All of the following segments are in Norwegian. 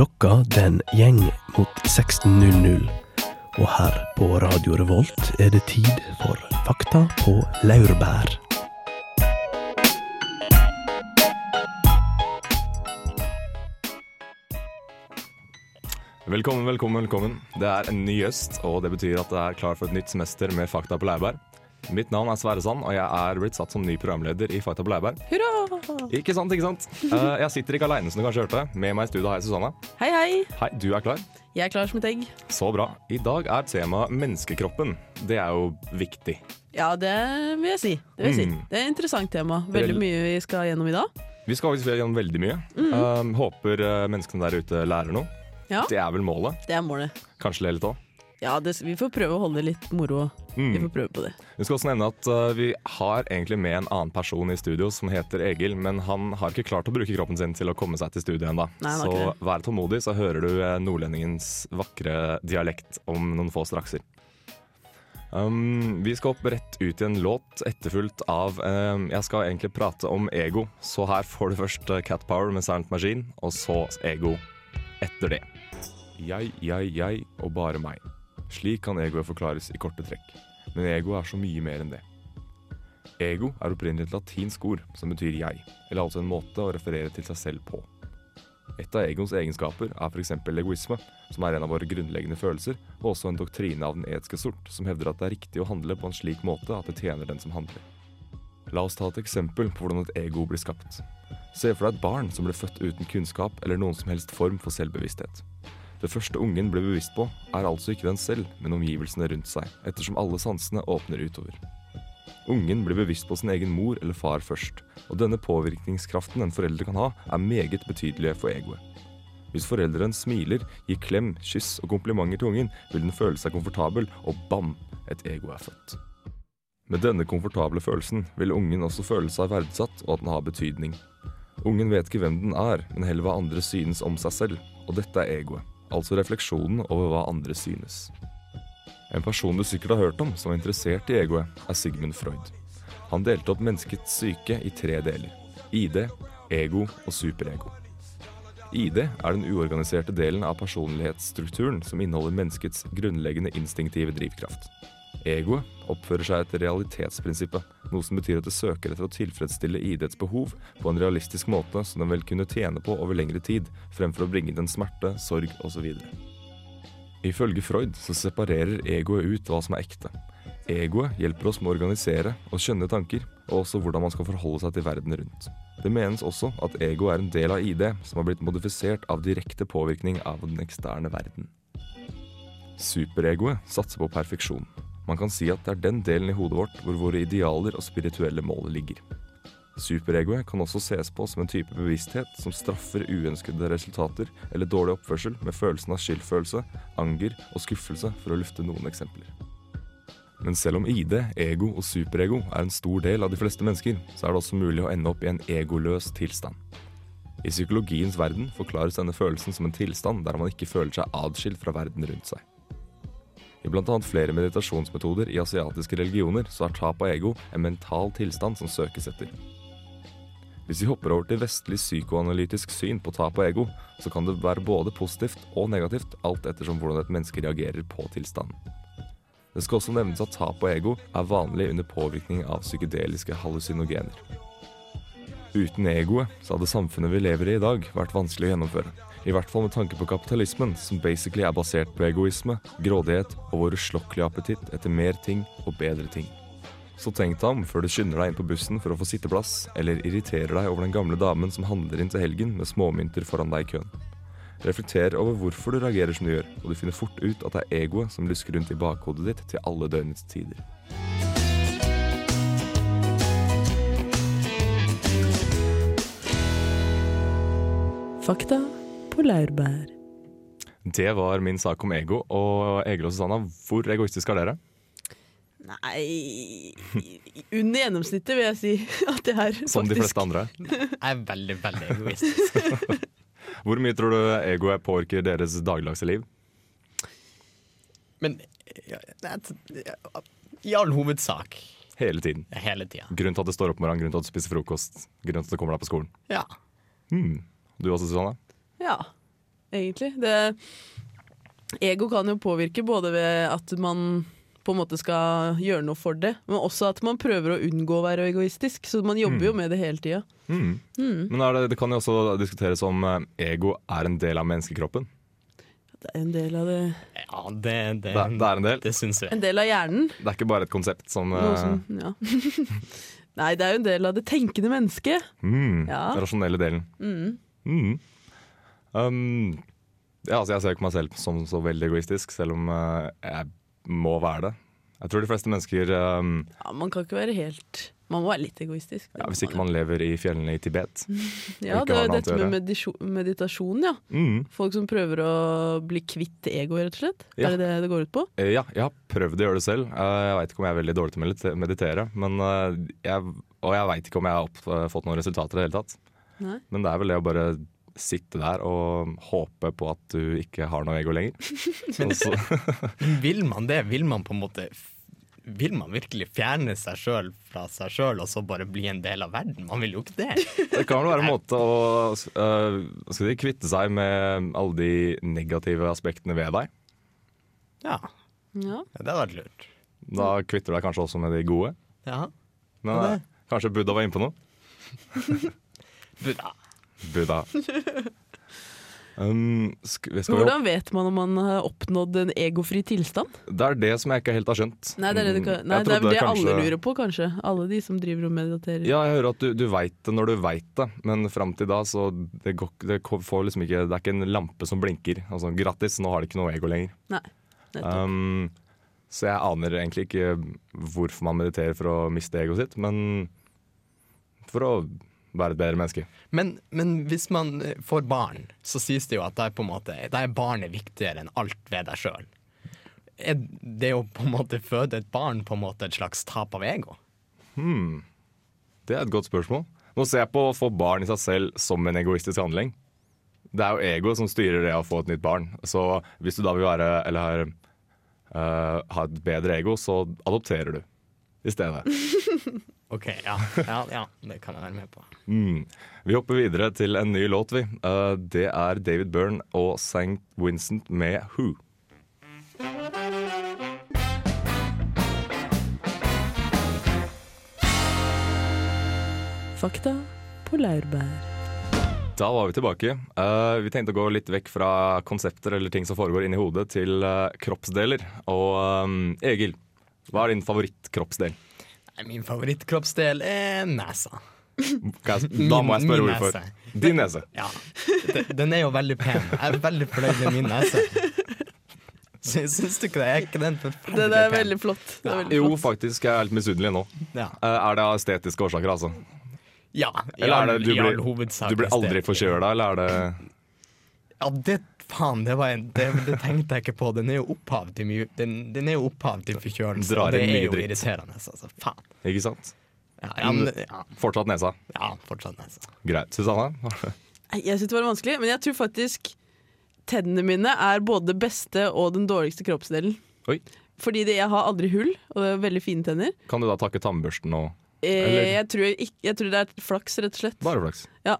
Klokka den gjeng mot 16.00. Og her på Radio Revolt er det tid for Fakta på laurbær. Velkommen, velkommen, velkommen. Det er en ny høst, og det betyr at det er klar for et nytt semester med Fakta på Laurbær. Mitt navn er Sverre Sand, og jeg er blitt satt som ny programleder i Fakta på Leiberg. Hurra! Ikke sant, ikke sant? Eh, jeg sitter ikke aleine, som du kanskje hørte. Med meg i studio har jeg Susanne. Hei, hei. Hei, du er klar? Jeg er klar som et egg. Så bra. I dag er temaet menneskekroppen. Det er jo viktig. Ja, det vil jeg si. Det, vil jeg si. Mm. det er et interessant tema. Veldig mye vi skal gjennom i dag. Vi skal faktisk gjennom veldig mye. Eh, håper eh, menneskene der ute lærer noe. Ja. Det er vel målet. Det er målet. Kanskje le litt òg. Ja, det, vi får prøve å holde det litt moro. Vi Mm. får prøve på det. Vi skal også nevne at uh, vi har egentlig med en annen person i studio som heter Egil, men han har ikke klart å bruke kroppen sin til å komme seg til studio ennå. Så vær tålmodig, så hører du uh, nordlendingens vakre dialekt om noen få strakser. Um, vi skal opp rett ut i en låt, etterfulgt av um, Jeg skal egentlig prate om ego, så her får du først Cat Power med Silent Machine, og så ego etter det. Jeg, jeg, jeg og bare meg. Slik kan egoet forklares i korte trekk. Men ego er så mye mer enn det. Ego er opprinnelig et latinsk ord som betyr jeg, eller altså en måte å referere til seg selv på. Et av egoens egenskaper er f.eks. egoisme, som er en av våre grunnleggende følelser, og også en doktrine av den etiske sort, som hevder at det er riktig å handle på en slik måte at det tjener den som handler. La oss ta et eksempel på hvordan et ego blir skapt. Se for deg et barn som ble født uten kunnskap eller noen som helst form for selvbevissthet. Det første ungen blir bevisst på, er altså ikke den selv, men omgivelsene rundt seg, ettersom alle sansene åpner utover. Ungen blir bevisst på sin egen mor eller far først, og denne påvirkningskraften en forelder kan ha, er meget betydelig for egoet. Hvis forelderen smiler, gir klem, kyss og komplimenter til ungen, vil den føle seg komfortabel, og bam, et ego er født. Med denne komfortable følelsen vil ungen også føle seg verdsatt, og at den har betydning. Ungen vet ikke hvem den er, men heller hva andre synes om seg selv, og dette er egoet, altså refleksjonen over hva andre synes. En person du sikkert har hørt om som er interessert i egoet, er Sigmund Freud. Han delte opp menneskets syke i tre deler. ID, ego og superego. ID er den uorganiserte delen av personlighetsstrukturen som inneholder menneskets grunnleggende instinktive drivkraft. Egoet oppfører seg etter realitetsprinsippet, noe som betyr at det søker etter å tilfredsstille IDs behov på en realistisk måte som den vil kunne tjene på over lengre tid, fremfor å bringe den smerte, sorg osv. Ifølge Freud så separerer egoet ut hva som er ekte. Egoet hjelper oss med å organisere og skjønne tanker, og også hvordan man skal forholde seg til verden rundt. Det menes også at ego er en del av ID som har blitt modifisert av direkte påvirkning av den eksterne verden. Superegoet satser på perfeksjon. Man kan si at det er den delen i hodet vårt hvor våre idealer og spirituelle mål ligger. Superegoet kan også ses på som en type bevissthet som straffer uønskede resultater eller dårlig oppførsel med følelsen av skyldfølelse, anger og skuffelse, for å lufte noen eksempler. Men selv om ID, ego og superego er en stor del av de fleste mennesker, så er det også mulig å ende opp i en egoløs tilstand. I psykologiens verden forklares denne følelsen som en tilstand der man ikke føler seg adskilt fra verden rundt seg. I bl.a. flere meditasjonsmetoder i asiatiske religioner så er tap av ego en mental tilstand som søkes etter. Hvis vi hopper over til vestlig psykoanalytisk syn på tap av ego, så kan det være både positivt og negativt, alt ettersom hvordan et menneske reagerer på tilstanden. Det skal også nevnes at tap av ego er vanlig under påvirkning av psykedeliske hallusinogener. Uten egoet så hadde samfunnet vi lever i i dag vært vanskelig å gjennomføre. I hvert fall med tanke på kapitalismen, som basically er basert på egoisme, grådighet og vår uslokkelige appetitt etter mer ting og bedre ting. Så tenk deg om før du skynder deg inn på bussen for å få sitteplass, eller irriterer deg over den gamle damen som handler inn til helgen med småmynter foran deg i køen. Reflekter over hvorfor du reagerer som du gjør, og du finner fort ut at det er egoet som lusker rundt i bakhodet ditt til alle døgnets tider. Fakta på laurbær. Det var min sak om ego. Og Egil og Susanna, hvor egoistiske er dere? Nei Under gjennomsnittet vil jeg si at det er Som de fleste andre. Jeg er veldig, veldig egoistisk. Hvor mye tror du egoet påvirker deres dagligdagse liv? Men i all hovedsak Hele tiden. hele tiden. Grunnen til at du står opp om morgenen, grunnen til at du spiser frokost, grunnen til at du kommer deg på skolen. Ja. Hmm. Du også, Susanne? Ja. egentlig. Det, ego kan jo påvirke både ved at man på en måte skal gjøre noe for det, men også at man prøver å unngå å være egoistisk. Så man jobber jo med det hele tida. Mm. Mm. Men det, det kan jo også diskuteres om eh, ego er en del av menneskekroppen. Det er en del av det Ja, det, det, Det, det er en del. det syns jeg. En del av hjernen. Det er ikke bare et konsept som Noe eh, som, ja. Nei, det er jo en del av det tenkende mennesket. mm, Ja. Den rasjonelle delen. Mm. Um, ja, altså jeg ser ikke meg selv som så veldig egoistisk, selv om uh, jeg må være det. Jeg tror de fleste mennesker um, Ja, man kan ikke være helt Man må være litt egoistisk. ja, Hvis ikke man lever i fjellene i Tibet. Ja, det er dette med meditasjon, ja. Mm. Folk som prøver å bli kvitt egoet, rett og slett. Ja. Er det det det går ut på? Eh, Ja, jeg har prøvd å gjøre det selv. Eh, Jeg veit ikke om jeg er veldig dårlig til å meditere. Men jeg, og jeg veit ikke om jeg har fått noen resultater i det hele tatt. Nei. Men det er vel det å bare sitte der og håpe på at du ikke har noe ego lenger. Men så, Vil man det? Vil man på en måte Vil man virkelig fjerne seg sjøl fra seg sjøl og så bare bli en del av verden? Man vil jo ikke det. det kan vel være en måte å uh, skal de, kvitte seg med alle de negative aspektene ved deg. Ja, Ja. det hadde vært lurt. Da kvitter du deg kanskje også med de gode. Ja. Men Ja, eh, kanskje Buddha var inne på noe? Buddha. Buddha. Um, Hvordan vet man om man har oppnådd en egofri tilstand? Det er det som jeg ikke helt har skjønt. Nei, det er, det, det, kan- Mm, nei, det, er det kanskje- alle lurer på, kanskje. Alle de som driver og mediterer. Ja, jeg hører at du, du veit det når du veit det, men fram til da så det går, det får liksom ikke Det er ikke en lampe som blinker. Altså, Grattis, nå har det ikke noe ego lenger. Nei. Um, så jeg aner egentlig ikke hvorfor man mediterer for å miste egoet sitt, men for å være et bedre menneske. Men, men hvis man eh, får barn, så sies det jo at det er, på en måte, det er barnet viktigere enn alt ved deg sjøl. Er det å på en måte føde et barn på en måte et slags tap av ego? Hmm. Det er et godt spørsmål. Nå ser jeg på å få barn i seg selv som en egoistisk handling. Det er jo ego som styrer det å få et nytt barn. Så hvis du da vil være, eller har, eh, ha et bedre ego, så adopterer du i stedet. OK, ja, ja, ja det kan jeg være med på. Mm. Vi hopper videre til en ny låt, vi. Eh, det er David Byrne og St. Vincent med Who. Fakta på laurbær. Da var vi tilbake. Uh, vi tenkte å gå litt vekk fra konsepter eller ting som foregår inni hodet, til uh, kroppsdeler. Og um, Egil, hva er din favorittkroppsdel? Min favorittkroppsdel er nesa. Da må jeg spørre Min hvorfor. nese. Din nese. Ja. Den, den er jo veldig pen. Jeg er veldig fornøyd med min nese. Syns du ikke det? Er ikke den forferdelig Det, det er veldig flott. Er veldig Jo, flott. faktisk. Jeg er litt misunnelig nå. Ja. Eh, er det av estetiske årsaker, altså? ja i Eller er det du i all blir, hovedsak du blir aldri forkjøla, eller er det Ja, det faen, det, var en, det, det tenkte jeg ikke på. Den er jo opphav til mye Den, den er jo opphav til forkjølelse, Drar det mye er jo dritt. irriterende. Altså. Faen. Ikke sant? Ja, ja, men, ja, Fortsatt nesa. ja fortsatt nesa. Greit. Susanne? Jeg synes det var vanskelig, men jeg tror faktisk tennene mine er både det beste og den dårligste kroppsdelen. Oi. Fordi det, jeg har aldri hull, og det er veldig fine tenner. Kan du da takke tannbørsten og Eh, jeg, tror ikke, jeg tror det er flaks, rett og slett. Bare flaks. Ja,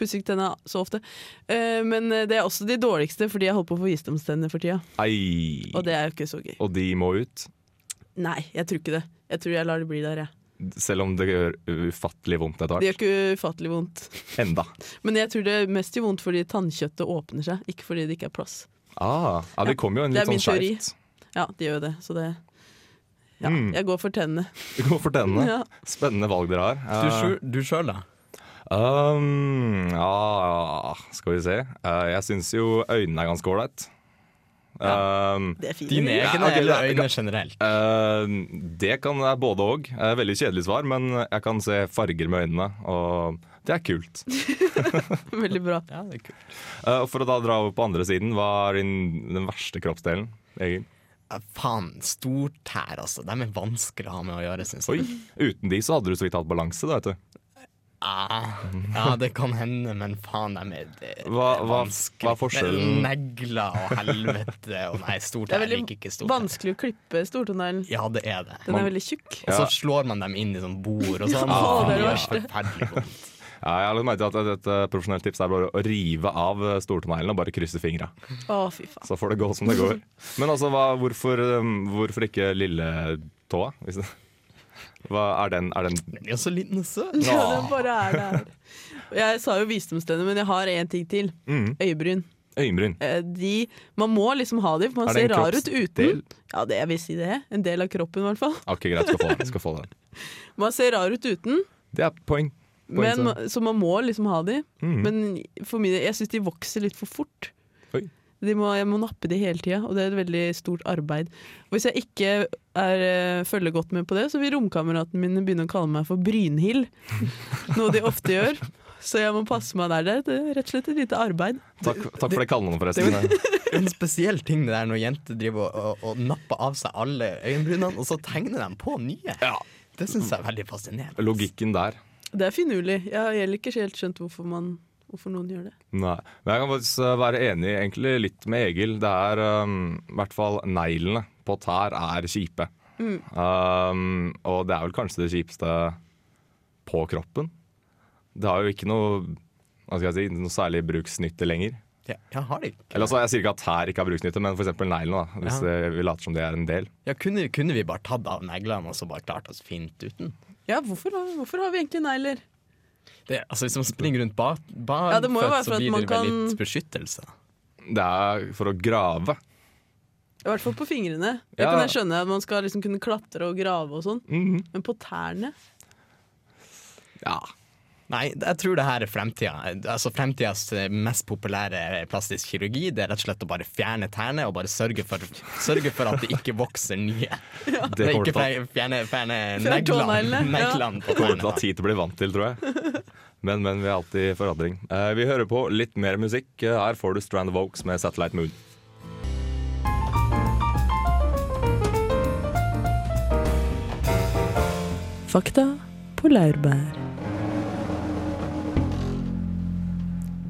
Pusser ikke tenna så ofte. Uh, men eh, det er også de dårligste, fordi jeg holder på å få visdomstenner for tida. Ei. Og det er jo ikke så gøy. Og de må ut? Nei, jeg tror ikke det. Jeg tror jeg lar det bli der, jeg. Selv om det gjør ufattelig vondt etter Det gjør ikke ufattelig vondt. Enda. Men jeg tror det er mest gjør vondt fordi tannkjøttet åpner seg, ikke fordi det ikke er plass. Ah, ja, det kommer jo en ja, litt er min sånn teori. skjevt. Ja, det gjør jo det. Så det Ja, Mm. jeg går for tennene. Du går for tennene. Ja. Spennende valg dere har. Du, Eh, du sjøl, da? Um, ja, skal vi se. Uh, jeg syns jo øynene er ganske ålreit. Um, Det er fint. Dine Ja, egne ok, eller øyne generelt? Uh, det kan være både òg. veldig kjedelig svar, men jeg kan se farger med øynene, og det er kult. Veldig bra. Ja, det er kult. Uh, og for å da dra over på andre siden, hva er din, den verste kroppsdelen? Egil? Ja, faen, stortær, altså. De er vanskelig å ha med å gjøre, syns Oi, jeg. uten de så hadde du så vidt hatt balanse, da, vet du. Ah, ja, det kan hende, men faen, de er, det, Hva- er hva- vanskelig. hva er forskjellen? Er Negler og helvete og nei, Det stortær. er veldig liker ikke stortær. vanskelig å klippe stortåneglen. Ja, det er det. Den Man- er veldig tjukk. Og så slår man dem inn i sånn bord og sånn. Å, det er det verste. forferdelig vondt. Ja, jeg har lagt merke til at et, et profesjonelt tips er bare å rive av eh, og bare krysse fingra. Faen. Så får det gå som det går. Men altså, hva, hvorfor, um, hvorfor ikke lilletåa? Hva er den, er den Den er så liten og søt. Ja, den bare er der. Jeg sa jo visdomstenner, men jeg har én ting til. mm, Øyebryn. øyenbryn? Eh, De, man må liksom ha dem, for man Er ser rar ut uten. Ja, det jeg vil si det. En del av kroppen, i hvert fall. Ok, greit, skal få den. Skal få den. Man ser rar ut uten, Det er poeng. Poeng men, så man må liksom ha dem. Mm. Men for min, jeg syns de vokser litt for fort. Må, jeg må nappe de hele tida, og det er et veldig stort arbeid. Og hvis jeg ikke er, eh, følger godt med på det, så vil romkameraten min begynne å kalle meg for Brynhild. Noe de ofte gjør. Så jeg må passe meg der. Det er rett og slett et lite arbeid. Takk, takk for det kallenavnet, forresten. Det er en spesiell ting det der når jenter driver og, og, og napper av seg alle øyenbrynene, og så tegner de på nye. Ja. Det syns jeg er veldig fascinerende. Logikken der. Det er finurlig. Jeg har heller ikke helt skjønt hvorfor, man, hvorfor noen gjør det. Nei. Men jeg kan faktisk uh, være enig egentlig litt med Egil. Det er um, i hvert fall neglene på tær er kjipe. Um, og det er vel kanskje det kjipeste på kroppen. Det har jo ikke noe, hva skal jeg si, noe særlig bruksnytte lenger. Ja, jeg har det ikke? Eller altså, Jeg sier ikke at tær ikke har bruksnytte, men f.eks. neglene. da, Hvis Ja. det- vi later som det er en del. Ja, kunne, kunne vi bare tatt av neglene og så bare klart oss fint uten? Ja, hvorfor, hvorfor har vi egentlig negler? Det, altså Hvis man springer rundt ba, barføtt, Ja, for så blir man det vel kan- litt beskyttelse. Det er for å grave. I hvert fall på fingrene. Det Ja. kan jeg skjønne, at man skal liksom kunne klatre og grave og sånn. Mhm. Men på tærne? Ja. Nei, jeg tror det her er fremtida. Altså Fremtidas eh, mest populære plastisk kirurgi Det er rett og slett å bare fjerne tærne og bare sørge for, sørge for at det ikke vokser nye. Det Nei, ikke fjerne, fjerne, neglene, tåneglene, ja. neglene på kommer til å ta tid til å bli vant til, tror jeg. Men, men vi er alltid i forandring. Eh, vi hører på litt mer musikk. Eh, Her får du Strand of Oaks med Satellite Moon. Fakta på laurbær.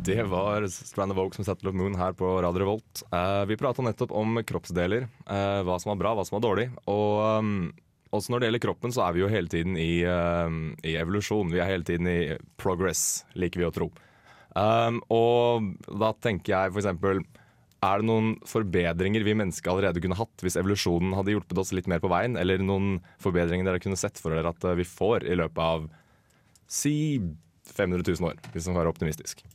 Det var Strand of som Settle Satellite Moon her på Radio Revolt. Eh, vi prata nettopp om kroppsdeler. eh, hva som var bra, hva som var dårlig. Og um, også når det gjelder kroppen, så er vi jo hele tiden i, um, i evolusjon. Vi er hele tiden i progress, liker vi å tro. Um, og da tenker jeg eksempel Er det noen forbedringer vi mennesker allerede kunne hatt hvis evolusjonen hadde hjulpet oss litt mer på veien? Eller noen forbedringer dere kunne sett for dere at vi får i løpet av si 500 000 år, hvis man skal være optimistisk?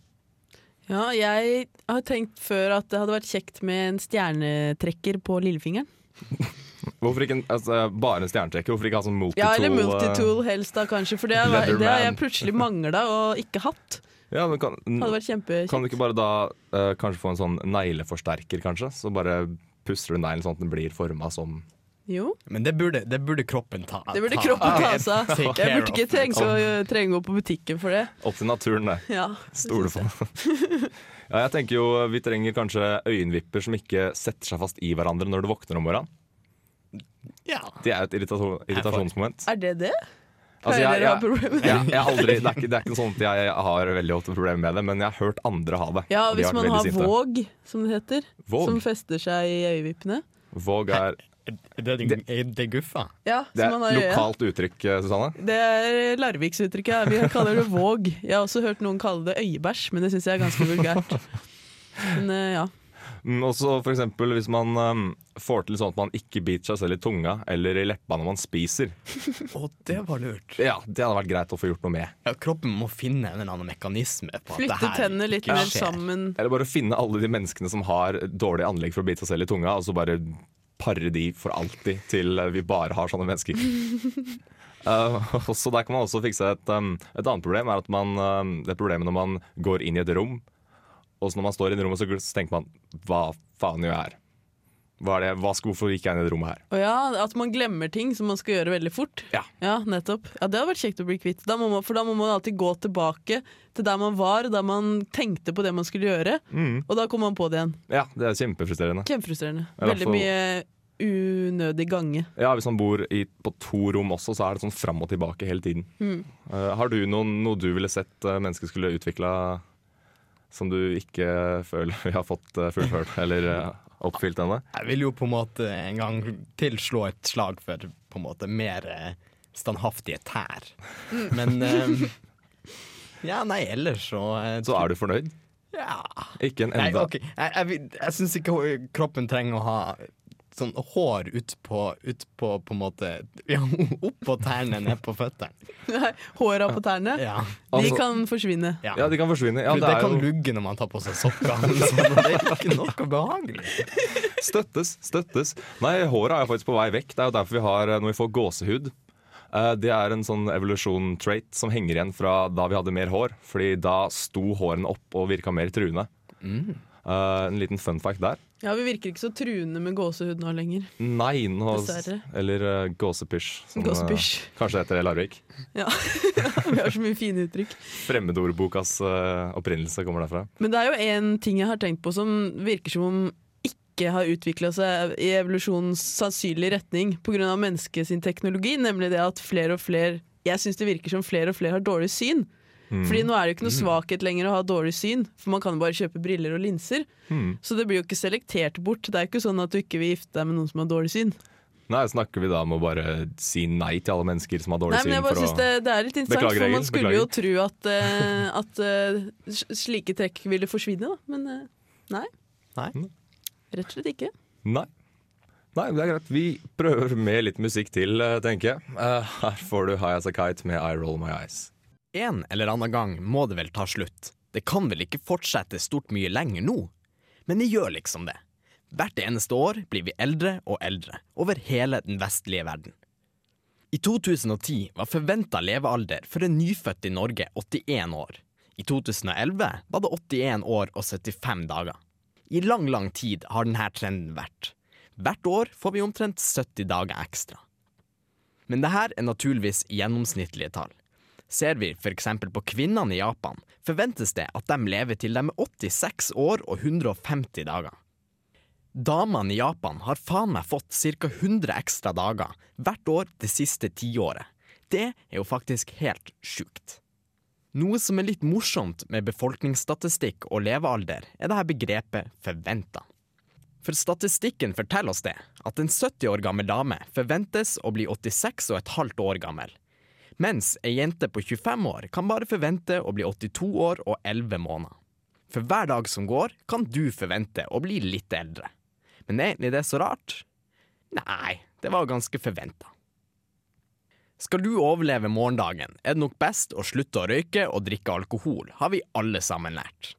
Ja, jeg har tenkt før at det hadde vært kjekt med en stjernetrekker på lillefingeren. Hvorfor ikke en, altså, bare en stjernetrekker? Hvorfor ikke ha sånn multitool? Ja, eller eh, multitool helst, da kanskje. For det har, det har jeg plutselig mangla og ikke hatt. Ja, men kan, Hadde vært kan du ikke bare da uh, kanskje få en sånn negleforsterker, kanskje? Så bare pusser du neglen sånn at den blir forma som Jo, Men det burde, det burde kroppen ta. det burde ta- kroppen ta seg av. Take Jeg burde ikke trenge å, trenge å gå på butikken for det. opp til naturen, det. Ja, det Stole på. ja, jeg tenker jo vi trenger kanskje øyenvipper som ikke setter seg fast i hverandre når du våkner om morgenen. Ja. Det er et irritasjonsmoment. Er det det? Altså, jeg, jeg, det? jeg, jeg aldri, det, er ikke, det er ikke sånn at jeg har veldig ofte problemer med det, men jeg har hørt andre ha det. Ja, Hvis de man har våg, som det heter, Våg? som fester seg i øyevippene. Våg er, Det, det, det er guffa. Ja, det som er lokalt uttrykk, eh, Susanne. Det er Larviksuttrykket. ja. Vi kaller det våg. Jeg har også hørt noen kalle det øyebæsj, men det syns jeg er ganske vulgært. Men eh, ja. Mm, Også for eksempel hvis man um, får til sånn at man ikke biter seg selv i tunga eller i leppa når man spiser. Å, det var lurt. Ja, Det hadde vært greit å få gjort noe med. Ja, kroppen må finne en eller annen mekanisme på at det Flytte her tennene litt mer sammen. Eller bare finne alle de menneskene som har dårlig anlegg for å bite seg selv i tunga, og så bare pare de for alltid til vi bare har sånne mennesker. Uh, så Der kan man også fikse et, um, et annet problem. er at man, um, Det problemet når man går inn i et rom, og så når man står i det rommet, så tenker man hva faen gjør jeg her? Hva er det, hva skal, hvorfor gikk jeg ned i rommet her? Og ja, At man glemmer ting som man skal gjøre veldig fort. Ja. Ja, nettopp. Ja, Det hadde vært kjekt å bli kvitt. Da må man, for da må man alltid gå tilbake til der man var, da man tenkte på det man skulle gjøre. Og da kommer man på det igjen. Ja, Det er kjempefrustrerende. Kjempefrustrerende. Veldig mye unødig gange. Ja, Hvis man bor i, på to rom også, så er det sånn fram og tilbake hele tiden. Uh, har du noen, noe du ville sett uh, mennesker skulle utvikla som du ikke føler vi har fått uh, fullført eller uh, oppfylt ennå? Jeg vil jo på en måte en gang til slå et slag for på en måte mer eh, standhaftige tær. Men um, Ja, nei, ellers så eh, Så er du fornøyd? Ja. Ikke en Nei, enda. Jeg, jeg, jeg syns ikke kroppen trenger å ha sånn hår utpå ut på, på en måte ja, Oppå tærne, ned på føttene. Håra på tærne, Ja. de Altså- kan forsvinne. ja. Ja, de kan forsvinne. Ja, det det er kan jo lugge når man tar på seg sokker. Det er ikke noe behagelig. Støttes, støttes. Nei, håra er faktisk på vei vekk. Det er jo derfor vi har, når vi får gåsehud eh, Det er en sånn evolusjon-trait som henger igjen fra da vi hadde mer hår. Fordi da sto hårene opp og virka mer truende. Mm. Eh, en liten fun fact der. Ja, Vi virker ikke så truende med gåsehud nå lenger. Nei, nå Eller uh, gåsepysj. som, gåsepysj. Uh, kanskje heter det Larvik. Ja. Vi har så mye fine uttrykk. Fremmedordbokas uh, opprinnelse kommer derfra. Men det er jo én ting jeg har tenkt på som virker som om ikke har utvikla seg i evolusjonens sannsynlige retning pga. menneskets teknologi, nemlig det at flere og flere Jeg syns det virker som flere og flere har dårlig syn. Fordi nå er det jo ikke noe svakhet lenger å ha dårlig syn, for man kan jo bare kjøpe briller og linser. Mm. Så det blir jo ikke selektert bort. Det er ikke sånn at du ikke vil gifte deg med noen som har dårlig syn. Nei, Snakker vi da om å bare si nei til alle mennesker som har dårlig Nei, men jeg bare for å- synes det, det er litt interessant, Beklager, for man skulle skulle jo tro at, uh, at uh, slike trekk ville forsvinne, da. Men uh, nei. Nei. Rett og slett ikke. Nei. Nei, det er greit. Vi prøver med litt musikk til, tenker jeg. Eh, her får du High As A Kite med I Roll My Eyes. En eller annen gang må det vel ta slutt. Det kan vel ikke fortsette stort mye lenger nå? Men det gjør liksom det. Hvert eneste år blir vi eldre og eldre over hele den vestlige verden. I 2010 var forventa levealder for en nyfødt i Norge 81 år. I 2011 var det 81 år og 75 dager. I lang, lang tid har denne trenden vært. Hvert år får vi omtrent 70 dager ekstra. Men dette er naturligvis gjennomsnittlige tall. Ser vi f.eks. på kvinnene i Japan, forventes det at de lever til de er 86 år og 150 dager. Damene i Japan har faen meg fått ca. 100 ekstra dager hvert år det siste tiåret. Det er jo faktisk helt sjukt. Noe som er litt morsomt med befolkningsstatistikk og levealder, er dette begrepet forventa. For statistikken forteller oss det, at en 70 år gammel dame forventes å bli 86 og et halvt år gammel. Mens ei jente på 25 år kan bare forvente å bli 82 år og 11 måneder. For hver dag som går, kan du forvente å bli litt eldre. Men er det så rart? Nei, det var ganske forventa. Skal du overleve morgendagen, er det nok best å slutte å røyke og drikke alkohol, har vi alle sammen lært.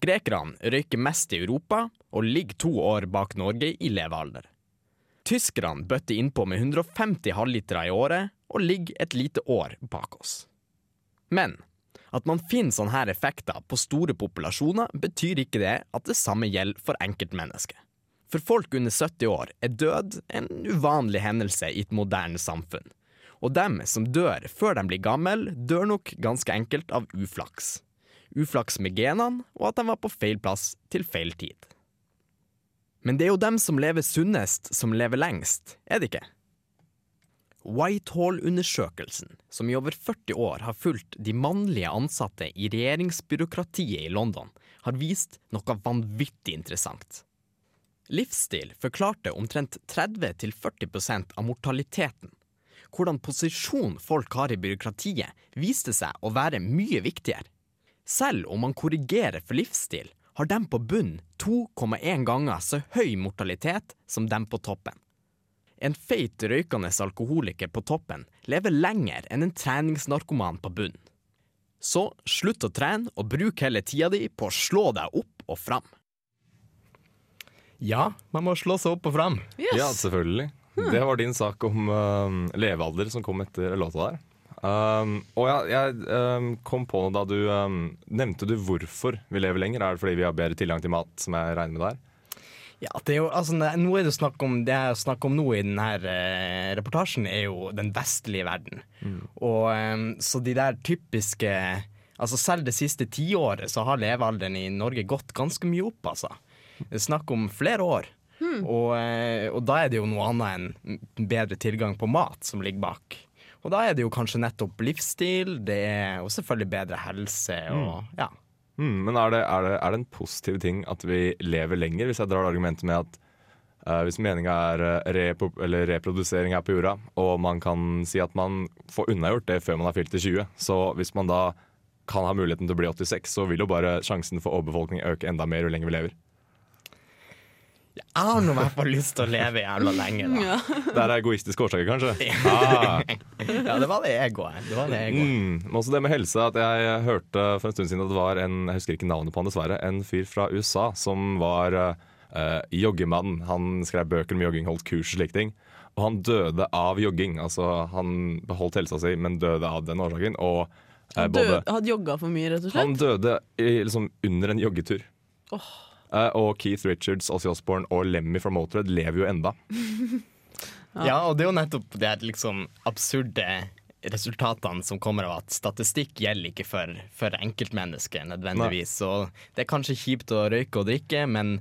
Grekerne røyker mest i Europa og ligger to år bak Norge i levealder. Tyskerne bøtter innpå med 150 halvlitere i året og ligger et lite år bak oss. Men at man finner sånne effekter på store populasjoner, betyr ikke det at det samme gjelder for enkeltmennesket. For folk under 70 år er død en uvanlig hendelse i et moderne samfunn. Og dem som dør før de blir gamle, dør nok ganske enkelt av uflaks. Uflaks med genene, og at de var på feil plass til feil tid. Men det er jo dem som lever sunnest, som lever lengst, er det ikke? Whitehall-undersøkelsen, som i over 40 år har fulgt de mannlige ansatte i regjeringsbyråkratiet i London, har vist noe vanvittig interessant. Livsstil forklarte omtrent 30-40% av mortaliteten. Hvordan posisjon folk har i byråkratiet, viste seg å være mye viktigere. Selv om man korrigerer for livsstil, har dem på bunn 2,1 ganger så høy mortalitet som dem på toppen. En feit røykende alkoholiker på toppen lever lenger enn en treningsnarkoman på bunn. Så slutt å trene, og bruk hele tida di på å slå deg opp og fram. Ja, man må slå seg opp og fram. Yes. Ja, selvfølgelig. Det var din sak om uh, levealder som kom etter låta der. Um, og ja, jeg um, kom på da du um, Nevnte du hvorfor vi lever lenger? Er det fordi vi har bedre tilgang til mat, som jeg regner med der? Ja, det er jo, altså, det- nå er det snakk om Det jeg snakker om nå i denne eh, reportasjen, er jo den vestlige verden. Og eh, Så de der typiske Altså Selv det siste tiåret så har levealderen i Norge gått ganske mye opp, altså. Det er snakk om flere år. Og, eh, og da er det jo noe annet enn bedre tilgang på mat som ligger bak. Og da er det jo kanskje nettopp livsstil, det er jo selvfølgelig bedre helse og ja. Mm, men er det, er, det, er det en positiv ting at vi lever lenger, hvis jeg drar argumentet med at uh, hvis meninga er repro eller reprodusering her på jorda, og man kan si at man får unnagjort det før man har fylt til 20, så hvis man da kan ha muligheten til å bli 86, så vil jo bare sjansen for overbefolkning øke enda mer jo lenger vi lever. Jeg har nå i hvert fall lyst til å leve jævla lenge, da. Ja. Det er egoistiske årsaker, kanskje. Ah. Ja, det var det egoet. Det var det egoet. Mm. Også det med helse. At jeg hørte for en stund siden at det var en jeg husker ikke navnet på han dessverre, en fyr fra USA som var uh, joggemann. Han skrev bøker om jogging, holdt kurs og slike ting. Og han døde av jogging. Altså Han beholdt helsa si, men døde av den årsaken. Og uh, Han både døde, hadde jogga for mye, rett og slett? Han døde i, liksom under en joggetur. Åh. Eh, og Keith Richards, Ozzy Osbourne og Lemmy fra Motorhead lever jo enda. Ja. Ja, og det er jo nettopp de her liksom absurde resultatene som kommer av at statistikk gjelder ikke for, for enkeltmennesket nødvendigvis. Så det er kanskje kjipt å røyke og drikke, men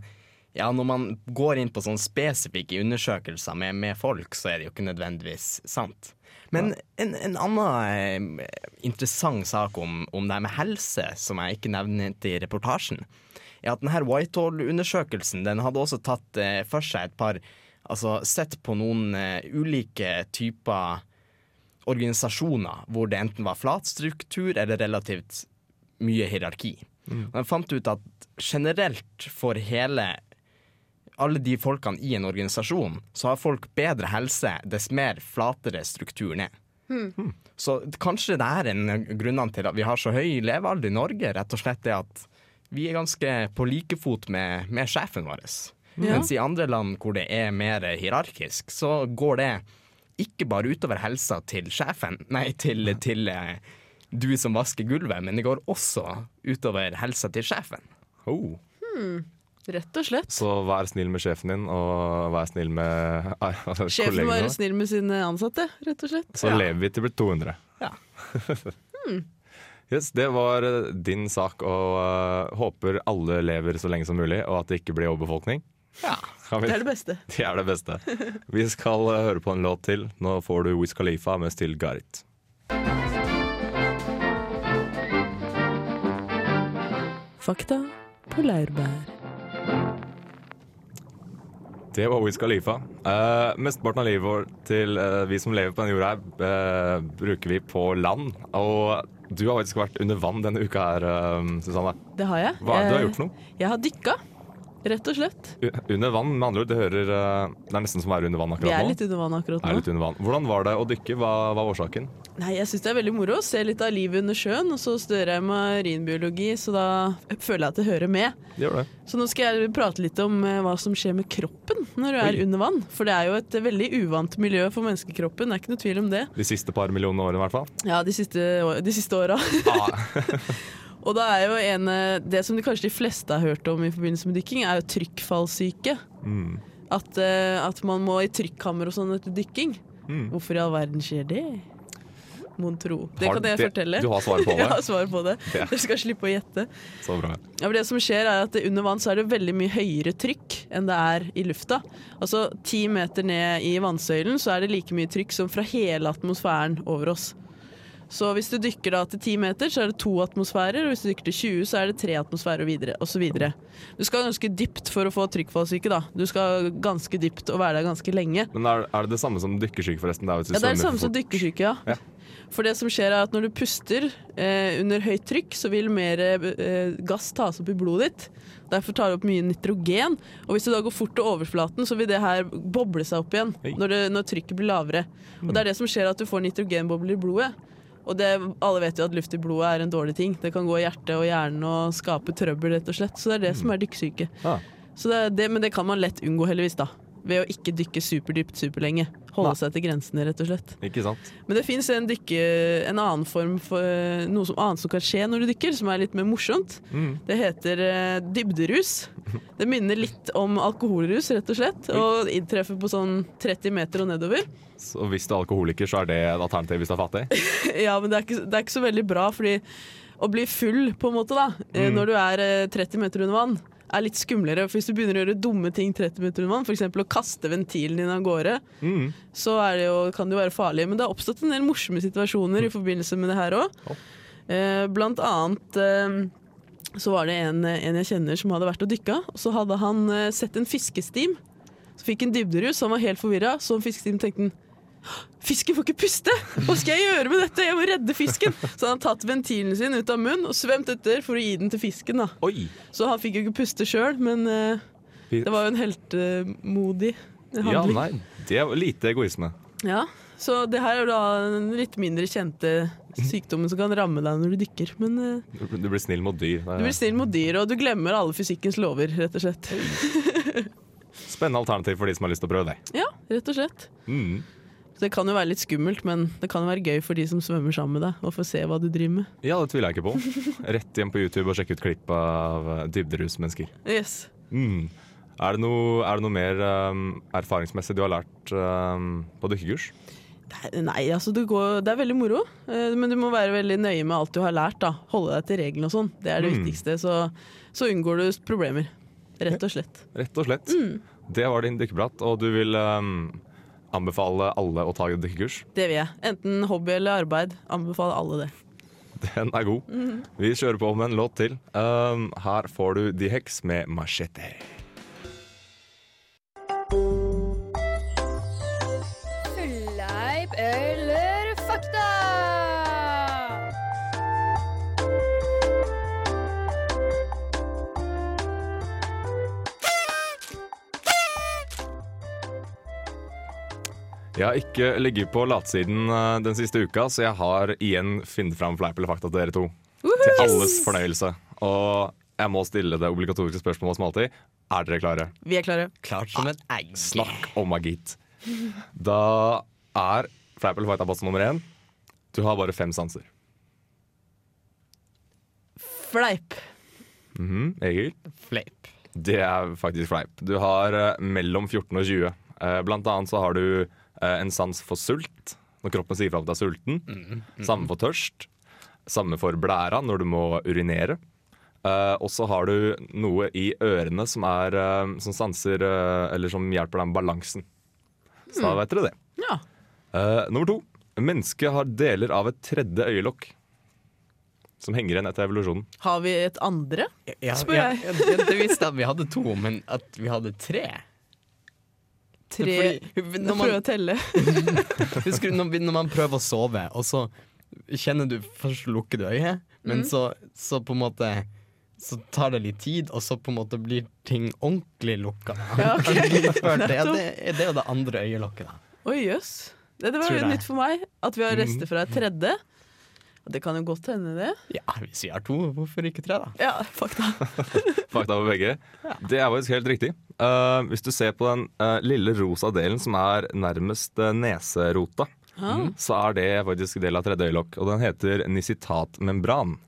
ja, når man går inn på sånne spesifikke undersøkelser med, med folk, så er det jo ikke nødvendigvis sant. Men en, en annen eh, interessant sak om, om det her med helse, som jeg ikke nevnte i reportasjen, er at denne Whitehall-undersøkelsen den hadde også tatt eh, for seg et par Altså sett på noen eh, ulike typer organisasjoner hvor det enten var flat struktur eller relativt mye hierarki. Og de fant ut at generelt for hele alle de folkene i en organisasjon, så har folk bedre helse dess mer flatere strukturen er. Så kanskje det er en av grunnene til at vi har så høy levealder i Norge, rett og slett det at vi er ganske på like fot med, med sjefen vår. Ja. Mens i andre land hvor det er mer hierarkisk, så går det ikke bare utover helsa til sjefen, nei, til, til eh, du som vasker gulvet, men det går også utover helsa til sjefen. Oh. Hmm. Rett og slett. Så vær snill med sjefen din, og vær snill med altså, Sjefen må være snill med sine ansatte, rett og slett. Så Ja. lever vi til vi blir 200. Ja. Yes, det var eh, din sak, og uh, håper alle lever så lenge som mulig, og at det ikke blir overbefolkning. Ja. Det er det beste. Det er det beste. Vi skal uh, høre på en låt til. Nå får du Wiz Khalifa med Still Got It. Fakta på laurbær. Det var Wiz Khalifa. Uh, mesteparten av livet vårt til uh, vi som lever på denne jorda, her, uh, bruker vi på land. Og du har faktisk vært under vann denne uka her, Susanne. Det har jeg. Hva er det du har gjort for noe? Jeg har dykka, rett og slett. U- Under vann, med andre ord. Det, hører, eh, det er nesten som å være under vann akkurat nå. Vi er litt under vann akkurat Er nå. litt under vann. Hvordan var det å dykke? Hva var årsaken? Nei, Jeg syns det er veldig moro å se litt av livet under sjøen. Og så studerer jeg marinbiologi, så da føler jeg at det hører med. Det gjør det. Så nå skal jeg prate litt om eh, hva som skjer med kroppen når du er Oi. under vann. For det er jo et veldig uvant miljø for menneskekroppen, det er ikke noe tvil om det. De siste par millionene årene, i hvert fall. Ja, de siste, de siste åra. Ah, Og da er jo en eh, Det som de kanskje de fleste har hørt om i forbindelse med dykking, er jo trykkfallsyke. mm, At, eh, at man må i trykkammer og sånn etter dykking. mm. Hvorfor i all verden skjer det? Mon tro. Det kan jeg fortelle. du har svaret på det? Jeg har svar på det. Ja. Dere skal slippe å gjette. Så bra. Ja, det som skjer er at Under vann så er det veldig mye høyere trykk enn det er i lufta. Altså Ti meter ned i vannsøylen så er det like mye trykk som fra hele atmosfæren over oss. Så hvis du dykker da til 10 meter, så er det to atmosfærer, og hvis du dykker til 20, så er det tre atmosfærer og videre, osv. Du skal ganske dypt for å få trykkfallsyke, da. Du skal ganske dypt og være der ganske lenge. Men er, er det det samme som dykkersyke, forresten? Det er, Ja, det er det samme som dykkersyke, ja. Ja. For det som skjer er at når du puster eh, under høyt trykk, så vil mer eh, gass tas opp i blodet ditt. Derfor tar det opp mye nitrogen. Og hvis du da går fort til overflaten, så vil det her boble seg opp igjen når, det, når trykket blir lavere. Og det er det som skjer at du får nitrogenbobler i blodet. Og det, alle vet jo at luft i blodet er en dårlig ting. Det kan gå i hjertet og hjernen og skape trøbbel, rett og slett. Så det er det som er dykksyke. Ah. Så det, det, men det kan man lett unngå, heldigvis, da. Ved å ikke dykke superdypt superlenge. Holde Nei. seg til grensene, rett og slett. Ikke sant? Men det fins en, dykke- en annen form for noe som, annet som kan skje når du dykker, som er litt mer morsomt. Mm. Det heter uh, dybderus. Det minner litt om alkoholrus, rett og slett. Og inntreffer på sånn 30 meter og nedover. Så hvis du er alkoholiker, så er det et alternativ hvis du er fattig? Ja, men det er, ikke, det er ikke så veldig bra, fordi å bli full, på en måte, da, eh, Mm. når du er uh, 30 meter under vann, er litt skumlere. For hvis du begynner å gjøre dumme ting 30 meter unna, f.eks. å kaste ventilen din av gårde, Mm. så det jo, kan det jo være farlig. Men det har oppstått en del morsomme situasjoner i forbindelse med det her òg. Eh, blant annet eh, så var det en, en jeg kjenner som hadde vært og dykka. Og så hadde han eh, sett en fiskestim. Så fikk en dybderus, han var helt forvirra. Så en fiskestim tenkte han Fisken får ikke puste! Hva skal jeg gjøre med dette? Jeg må redde fisken! Så han har tatt ventilen sin ut av munnen og svømt etter for å gi den til fisken. da. Oi! Så han fikk jo ikke puste sjøl, men eh, det var jo en heltemodig Ja, handling. nei, det er lite egoisme. Ja, så det her er jo da den litt mindre kjente sykdommen som kan ramme deg når du dykker. Men eh, Du blir snill mot dyr. Nei, du blir snill mot dyr, og du glemmer alle fysikkens lover, rett og slett. Spennende alternativ for de som har lyst til å prøve det. Ja, rett og slett. Mm. Det kan jo være litt skummelt, men det kan jo være gøy for de som svømmer sammen med deg, og får se hva du driver med. Ja, det tviler jeg ikke på. Rett hjem på YouTube og sjekke ut klipp av eh, dybderusmennesker. Yes. Mm. Er, det noe, er det noe mer um, erfaringsmessig du har lært um, på dykkekurs? Nei, altså det, går, det er veldig moro, eh, men du må være veldig nøye med alt du har lært. da. Holde deg til reglene og sånn. Det er det Mm. viktigste. Så, så unngår du problemer. Rett og slett. Rett og slett. Det var din dykkeprat, og du vil um, anbefale alle å ta dykkekurs. Det vil jeg. Enten hobby eller arbeid. Anbefale alle det. Den er god. Vi kjører på med en låt til. Um, her får du The Hex med Machete. Jeg har ikke ligget på latsiden uh, den siste uka, så jeg har igjen funnet fram fleip eller fakta til dere to. Til alles fornøyelse. Og jeg må stille det obligatoriske spørsmålet som alltid. Er dere klare? Vi er klare. Klart som et egg. Snakk om agit. Da er fleip eller fakta påstand nummer én. Du har bare fem sanser. Fleip. Mhm, Egil? Fleip. Det er faktisk fleip. Du har eh, mellom 14 og 20. Eh, blant annet så har du eh, en sans for sult, når kroppen sier fra at du er sulten. Samme for tørst. Samme for blæra, når du må urinere. Uh, og så har du noe i ørene som, er, uh, som sanser uh, Eller som hjelper deg med balansen. Så da vet dere det. Ja. Eh, nummer to. Mennesket har deler av et tredje øyelokk. Som henger igjen etter evolusjonen. Har vi et andre? Ja, Spør ja, jeg. det visste jeg at vi hadde to, men at vi hadde tre Tre Fordi, når man, jeg å telle. husker du når, når man prøver å sove, og så kjenner du Først lukker du øyet, men så, så på en måte så tar det litt tid, og så på en måte blir ting ordentlig lukka. Ja, okay. Litt før det, det, det er jo det andre øyelokket. da. Oi, jøss. Det, det var jo nytt for meg. At vi har rester fra et tredje. Og Det kan jo godt hende, det. Ja, hvis vi har to, hvorfor ikke tre, da? Ja, fakta. Fakta på begge. Det er faktisk helt riktig. Uh, hvis du ser på den uh, lille rosa delen som er nærmest uh, neserota, mm. så er det faktisk del av tredje øyelokk. Og den heter nisitatmembran.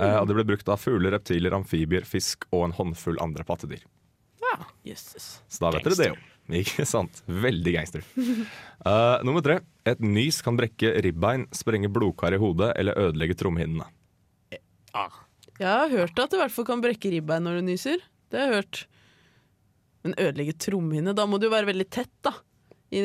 Eh, og det ble brukt av fugler, reptiler, amfibier, fisk og en håndfull andre pattedyr. Ja, Jesus. Så da vet dere det jo. Ikke sant? Veldig gangster. Uh, nummer tre. Et nys kan brekke ribbein, sprenge blodkar i hodet eller ødelegge trommehinnene. Ah. Jeg har hørt at du i hvert fall kan brekke ribbein når du nyser. Det har jeg hørt. Men ødelegge trommehinne Da må du jo være veldig tett, da. I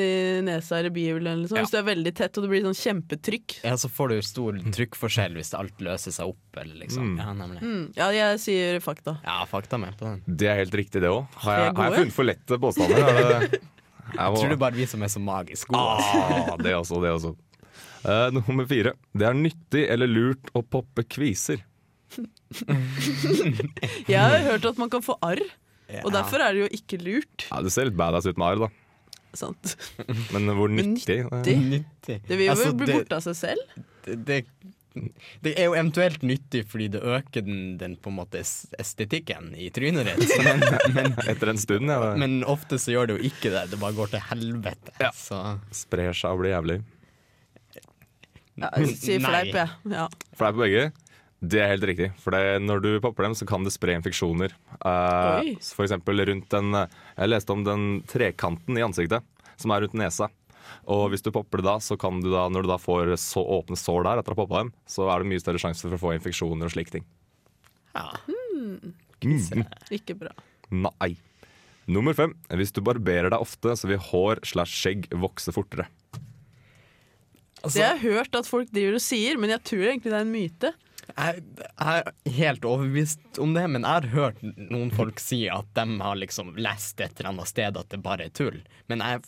nesa eller bihullet eller. Ja. Hvis du er veldig tett og det blir sånn kjempetrykk. Ja, så får du stor trykkforskjell hvis alt løser seg opp, eller liksom. Mm. Ja, nemlig. Mm. Ja, jeg sier fakta. Ja, fakta med på den. Det er helt riktig, det òg. Har, Er jeg- har jeg funnet for lette påstander? Er det- Jeg Tror det bare vi som er så magisk gode. altså. Ah, det også, det også. Eh, nummer fire. Det er nyttig eller lurt å poppe kviser. Jeg har hørt at man kan få arr, og derfor er det jo ikke lurt. Ja, Det ser litt badass ut med arr, da. Sant? Men hvor nyttig? nyttig? Nyttig. Det vil jo Altså, bli borte av seg selv. det, det, det er jo eventuelt nyttig fordi det øker den, den på en måte estetikken i trynet ditt. Men, men, Etter en stund, ja. men ofte så gjør det jo ikke det. Det bare går til helvete. Ja. Så Sprer seg og blir jævlig. Ja, jeg sier fleip, jeg. Ja. Fleip begge. Det er helt riktig. For det, når du popper dem, så kan det spre infeksjoner. Uh, for eksempel rundt den Jeg leste om den trekanten i ansiktet som er rundt nesa. Og hvis du popper det da, så kan du da, når du da får så åpne sår der etter å ha poppa dem, så er det mye større sjanse for å få infeksjoner og slike ting. ja. Mm. Ikke bra. Nei. Nummer fem. Hvis du barberer deg ofte, så vil hår slash skjegg vokse fortere. Altså, Det har jeg hørt at folk driver og sier, men jeg tror egentlig det er en myte. Jeg, jeg er helt overbevist om det, men jeg har hørt noen folk si at de har liksom lest et eller annet sted at det bare er tull. Men jeg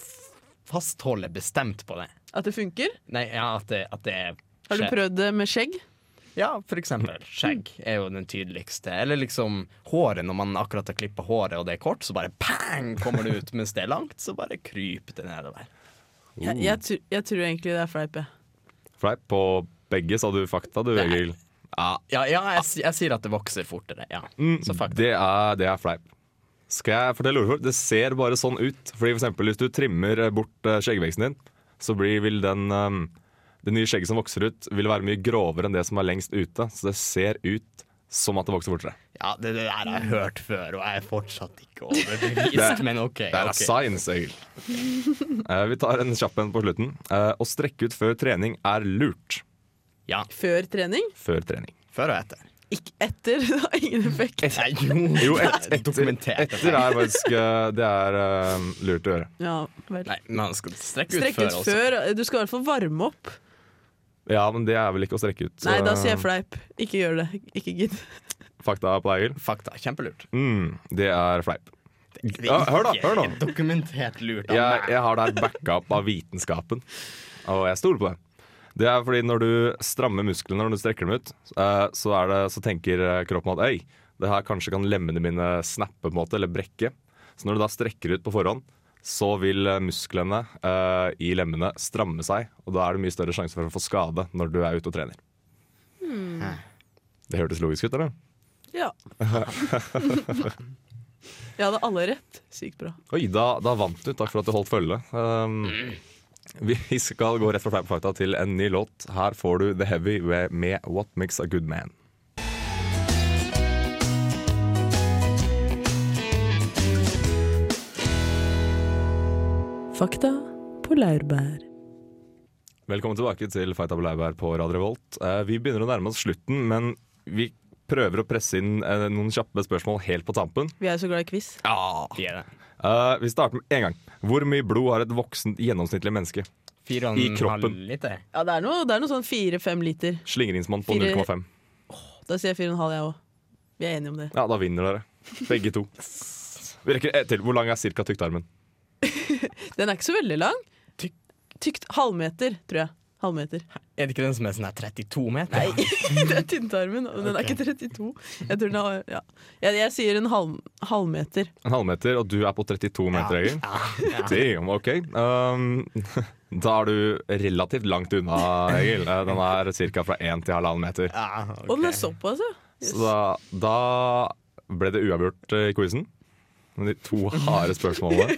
fastholder bestemt på det. At det funker? Nei, ja, at det, at det Har du prøvd det med skjegg? Ja, for eksempel. Skjegg er jo den tydeligste. Eller liksom håret, når man akkurat har klippa håret og det er kort, så bare pang kommer det ut. Mens det er langt, så bare kryper det nedover. Jeg, jeg, jeg tror egentlig det er fleip. jeg. Fleip på begge, sa du fakta du, Nei. Egil? Ja, ja, ja jeg, jeg sier at det vokser fortere. Ja. Fakta. Det er, det er fleip. Skal jeg fortelle hvorfor? Det ser bare sånn ut. Fordi for eksempel Hvis du trimmer bort eh, skjeggveksten din, så blir, vil den um, det nye skjegget som vokser ut, vil være mye grovere enn det som er lengst ute. Så det ser ut som at det vokser fortere. Ja, det, det der har jeg hørt før, og jeg er fortsatt ikke overbevist, men OK. Det er okay. science, Egil. Uh, vi tar en kjapp en på slutten. Uh, å strekke ut før trening er lurt. Ja, Før trening? Før trening. før og etter. Ikke etter. Det har ingen effekt. Et, jo, et, etter, dokumentert. etter er faktisk eh, Det er uh, lurt å gjøre. Ja, vel. Nei, man skal strekke ut Strekk før ut også. før. Du skal i hvert fall varme opp. Ja, men det er vel ikke å strekke ut. Nei, da eh, sier jeg fleip. Ikke gjør det. Ikke gidd. Fakta på deg, Egil. Fakta. Kjempelurt. Mm, det er fleip. Ja, hør da, hør da. Dokumentert lurt av Jeg, meg. jeg har det her backa opp av vitenskapen, og jeg stoler på det. Det er fordi når du strammer musklene når du strekker dem ut, eh, så, er det, så tenker eh, kroppen at øy, det her kanskje kan lemmene mine snappe på en måte, eller brekke. Så når du da strekker ut på forhånd, så vil eh, musklene eh, i lemmene stramme seg, og da er det mye større sjanse for å få skade når du er ute og trener. Det hørtes logisk ut, eller? Ja. Jeg hadde alle rett. Sykt bra. Oi, da, da vant du. Takk for at du holdt følge. Um, vi skal gå rett fra fleip og fakta til en ny låt. Her får du The Heavy med- What Makes a Good Man. Fakta på laurbær. Velkommen tilbake til Fakta på Laurbær på Radio Revolt. Eh, vi begynner å nærme oss slutten, men vi prøver å presse inn eh, noen kjappe spørsmål helt på tampen. Vi er jo så glad i quiz. De er det. Eh, vi starter med en gang. Hvor mye blod har et voksent gjennomsnittlig menneske? Fire og I en kroppen. halv liter. Ja, det er noe, det er noe sånn fire-fem liter. Slingringsmonn på Fire- 0,5. Da sier jeg fire og en halv, jeg òg. Vi er enige om det. Ja, da vinner dere. Begge to. Vi rekker ett til. Hvor lang er cirka tyktarmen? Den er ikke så veldig lang. Tykt Tykt halvmeter, tror jeg. Halvmeter. Er det ikke den som er sånn her 32 meter? Nei, det er tynntarmen, Den den er ikke 32. Jeg tror den er, ja. jeg, jeg sier en halv, halvmeter. En halvmeter, og du er på 32 meter, Egil. Ja. Damn, ok. Um, da er du relativt langt unna, Egil. Eh, Den er ca. fra 1 til halvannen meter. Ja, okay. Og den er såpass, ja. Yes. Så da, da ble det uavgjort eh, i quizen. Med de to harde spørsmålene.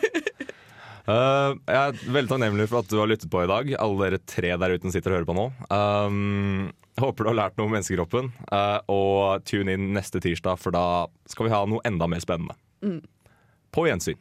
Eh, jeg er veldig takknemlig for at du har lyttet på i dag, alle dere tre der ute som sitter og hører på nå. Um, håper du har lært noe om menneskekroppen, uh, og tune inn neste tirsdag, for da skal vi ha noe enda mer spennende. På gjensyn.